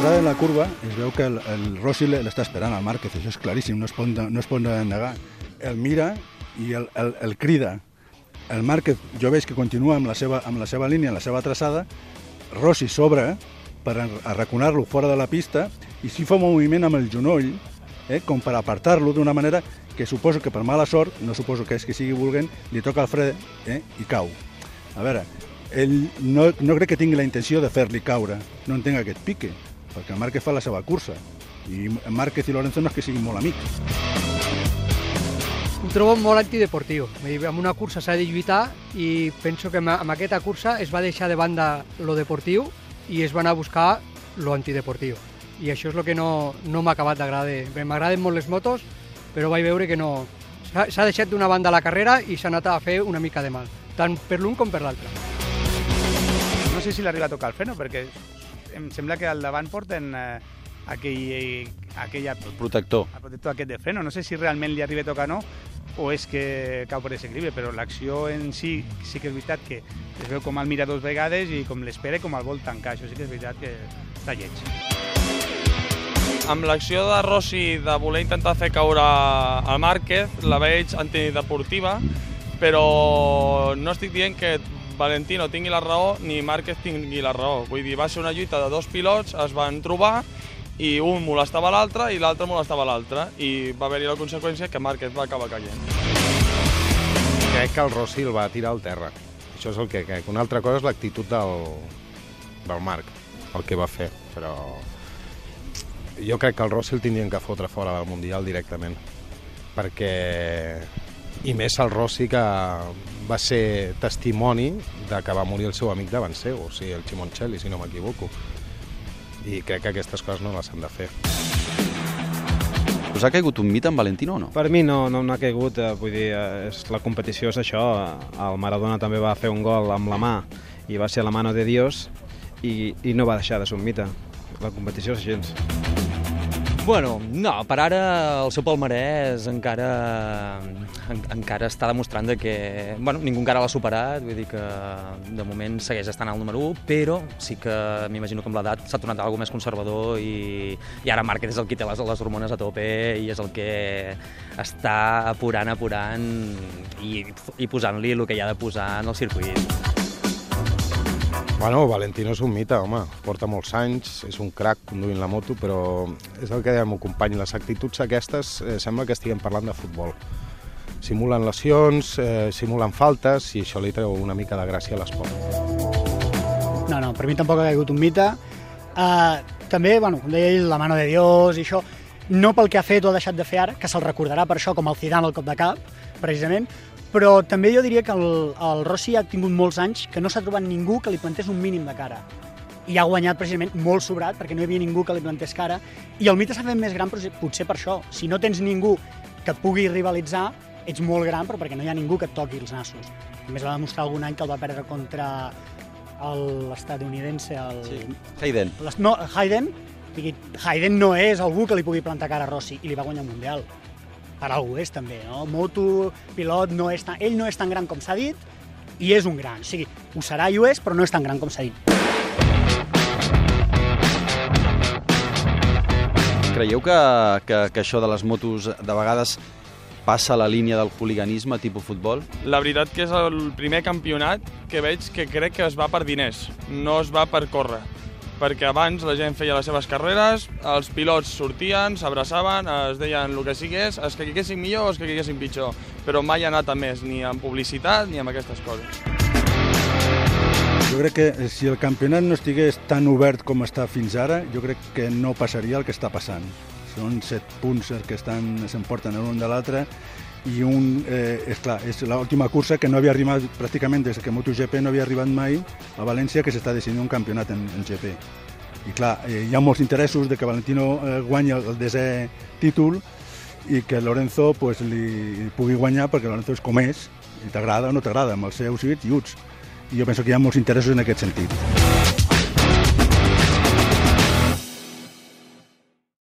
l'entrada de la curva es veu que el, el Rossi l'està esperant al Márquez, això és claríssim, no es pot, no es pot negar. El mira i el, el, el crida. El Márquez, jo veig que continua amb la seva, amb la seva línia, amb la seva traçada, Rossi s'obre per arraconar-lo fora de la pista i si fa un moviment amb el genoll, eh, com per apartar-lo d'una manera que suposo que per mala sort, no suposo que és que sigui volguent, li toca el fre eh, i cau. A veure, ell no, no crec que tingui la intenció de fer-li caure, no entenc aquest pique, perquè el Márquez fa la seva cursa, i Márquez i Lorenzo no és que siguin molt amics. Ho trobo molt antideportiu. Amb una cursa s'ha de lluitar i penso que amb aquesta cursa es va deixar de banda lo deportiu i es va anar a buscar lo antideportiu. I això és el que no, no m'ha acabat d'agradar. M'agraden molt les motos, però vaig veure que no... S'ha deixat d'una banda la carrera i s'ha anat a fer una mica de mal, tant per l'un com per l'altre. No sé si l'arriba a tocar el freno, perquè em sembla que al davant porten eh, aquell, aquella... El protector. El protector aquest de freno. No sé si realment li arriba a tocar o no, o és que cau per desequilibri, però l'acció en si sí que és veritat que es veu com el mira dues vegades i com l'espera i com el vol tancar. Això sí que és veritat que està lleig. Amb l'acció de Rossi de voler intentar fer caure el Márquez, la veig antideportiva, però no estic dient que Valentino tingui la raó ni Márquez tingui la raó. Vull dir, va ser una lluita de dos pilots, es van trobar i un molestava l'altre i l'altre molestava l'altre i va haver-hi la conseqüència que Márquez va acabar caient. Crec que el Rossi el va tirar al terra. Això és el que crec. Una altra cosa és l'actitud del, del Marc, el que va fer, però jo crec que el Rossi el tindrien que fotre fora del Mundial directament, perquè i més el Rossi que va ser testimoni de que va morir el seu amic davant seu, o sigui, el Chimoncelli, si no m'equivoco. I crec que aquestes coses no les han de fer. Us ha caigut un mite en Valentino o no? Per mi no, no n'ha caigut, eh, vull dir, eh, és, la competició és això, el Maradona també va fer un gol amb la mà i va ser la mano de Dios i, i no va deixar de ser un mite. La competició és gens. Bueno, no, per ara el seu palmarès encara, en, encara està demostrant de que bueno, ningú encara l'ha superat, vull dir que de moment segueix estant al número 1, però sí que m'imagino que amb l'edat s'ha tornat algo més conservador i, i ara Márquez és el que té les, les hormones a tope i és el que està apurant, apurant i, i posant-li el que hi ha de posar en el circuit. Bueno, Valentino és un mite, home. Porta molts anys, és un crac conduint la moto, però és el que deia el meu company, les actituds aquestes eh, sembla que estiguem parlant de futbol. Simulen lesions, eh, simulen faltes, i això li treu una mica de gràcia a l'esport. No, no, per mi tampoc ha caigut un mite. Uh, també, bueno, com deia ell, la mano de Dios i això, no pel que ha fet o ha deixat de fer ara, que se'l recordarà per això, com el Zidane al cop de cap, precisament, però també jo diria que el, el Rossi ha tingut molts anys que no s'ha trobat ningú que li plantés un mínim de cara. I ha guanyat precisament molt sobrat, perquè no hi havia ningú que li plantés cara. I el mite s'ha fet més gran potser per això. Si no tens ningú que et pugui rivalitzar, ets molt gran, però perquè no hi ha ningú que et toqui els nassos. A més, va demostrar algun any que el va perdre contra l'estadounidense, el... Sí. Hayden. No, Hayden, Hayden no és algú que li pugui plantar cara a Rossi, i li va guanyar un Mundial per algú és també, no? Moto, pilot, no és tan, ell no és tan gran com s'ha dit i és un gran. O sigui, ho serà i ho és, però no és tan gran com s'ha dit. Creieu que, que, que això de les motos de vegades passa la línia del hooliganisme tipus futbol? La veritat que és el primer campionat que veig que crec que es va per diners, no es va per córrer perquè abans la gent feia les seves carreres, els pilots sortien, s'abraçaven, es deien el que sigués, es que caiguessin millor o es que caiguessin pitjor, però mai ha anat a més, ni en publicitat ni amb aquestes coses. Jo crec que si el campionat no estigués tan obert com està fins ara, jo crec que no passaria el que està passant. Són set punts que estan s'emporten l'un de l'altre i un, eh, és clar, és l'última cursa que no havia arribat pràcticament des que MotoGP no havia arribat mai a València que s'està decidint un campionat en, en GP. I clar, eh, hi ha molts interessos de que Valentino eh, guanyi el, el desè títol i que Lorenzo pues, li pugui guanyar perquè Lorenzo és com és, i t'agrada o no t'agrada, amb els seus i uts. I jo penso que hi ha molts interessos en aquest sentit.